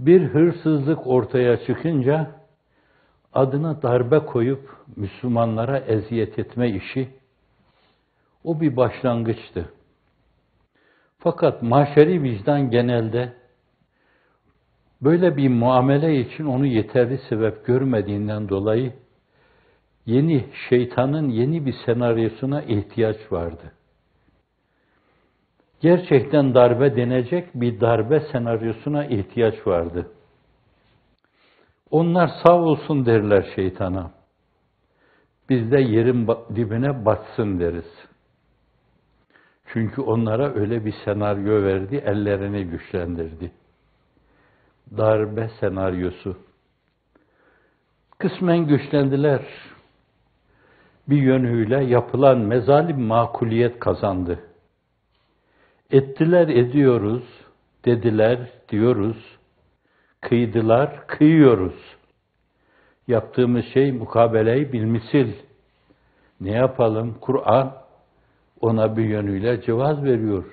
Bir hırsızlık ortaya çıkınca adına darbe koyup Müslümanlara eziyet etme işi o bir başlangıçtı. Fakat maşeri vicdan genelde böyle bir muamele için onu yeterli sebep görmediğinden dolayı yeni şeytanın yeni bir senaryosuna ihtiyaç vardı. Gerçekten darbe denecek bir darbe senaryosuna ihtiyaç vardı. Onlar sağ olsun derler şeytana. Biz de yerin dibine batsın deriz. Çünkü onlara öyle bir senaryo verdi, ellerini güçlendirdi. Darbe senaryosu. Kısmen güçlendiler. Bir yönüyle yapılan mezalim makuliyet kazandı. Ettiler ediyoruz, dediler diyoruz, kıydılar kıyıyoruz. Yaptığımız şey mukabeleyi bilmisil. Ne yapalım? Kur'an ona bir yönüyle cevaz veriyor.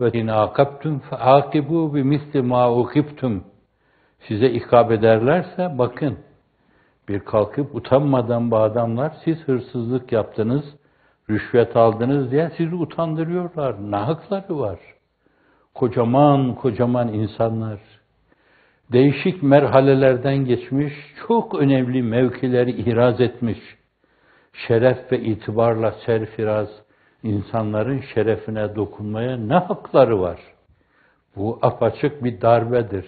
Ve in akabtum faakibu bi misli ma ukibtum. Size ikab ederlerse bakın. Bir kalkıp utanmadan bu adamlar siz hırsızlık yaptınız, rüşvet aldınız diye sizi utandırıyorlar. Ne hakları var? Kocaman kocaman insanlar. Değişik merhalelerden geçmiş, çok önemli mevkileri ihraz etmiş. Şeref ve itibarla serfiraz, insanların şerefine dokunmaya ne hakları var? Bu apaçık bir darbedir.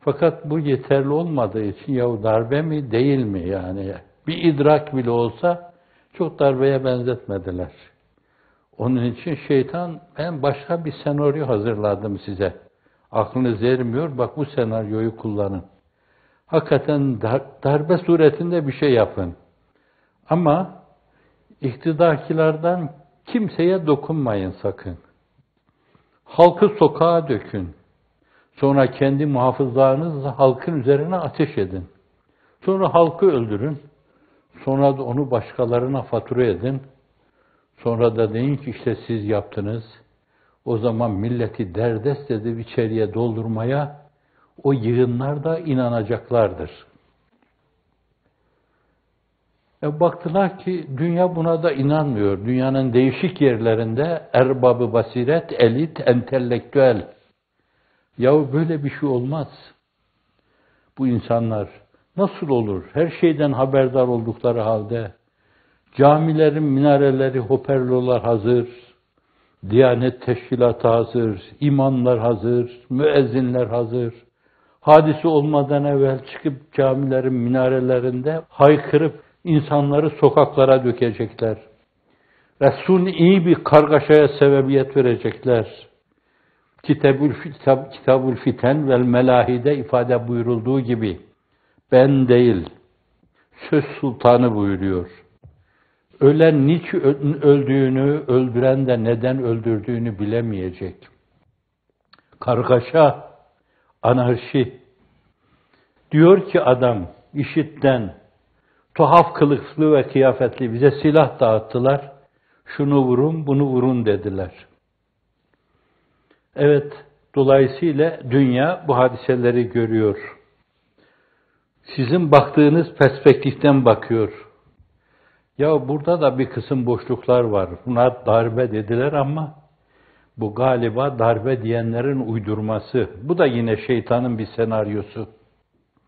Fakat bu yeterli olmadığı için ya darbe mi değil mi yani bir idrak bile olsa çok darbeye benzetmediler. Onun için şeytan ben başka bir senaryo hazırladım size. Aklınız ermiyor bak bu senaryoyu kullanın. Hakikaten darbe suretinde bir şey yapın. Ama iktidarkilerden kimseye dokunmayın sakın. Halkı sokağa dökün. Sonra kendi muhafızlarınızla halkın üzerine ateş edin. Sonra halkı öldürün. Sonra da onu başkalarına fatura edin. Sonra da deyin ki işte siz yaptınız. O zaman milleti derdest edip içeriye doldurmaya o yığınlar da inanacaklardır. E baktılar ki dünya buna da inanmıyor. Dünyanın değişik yerlerinde erbabı basiret, elit, entelektüel. Ya böyle bir şey olmaz. Bu insanlar nasıl olur? Her şeyden haberdar oldukları halde camilerin minareleri, hoparlörler hazır, Diyanet teşkilatı hazır, imamlar hazır, müezzinler hazır. Hadisi olmadan evvel çıkıp camilerin minarelerinde haykırıp insanları sokaklara dökecekler. Resul iyi bir kargaşaya sebebiyet verecekler. Kitabül, kitab, Kitabül Fiten vel Melahide ifade buyurulduğu gibi ben değil, söz sultanı buyuruyor. Ölen niçin öldüğünü, öldüren de neden öldürdüğünü bilemeyecek. Kargaşa, anarşi. Diyor ki adam, işitten, tuhaf kılıklı ve kıyafetli bize silah dağıttılar. Şunu vurun, bunu vurun dediler. Evet, dolayısıyla dünya bu hadiseleri görüyor. Sizin baktığınız perspektiften bakıyor. Ya burada da bir kısım boşluklar var. Buna darbe dediler ama bu galiba darbe diyenlerin uydurması. Bu da yine şeytanın bir senaryosu.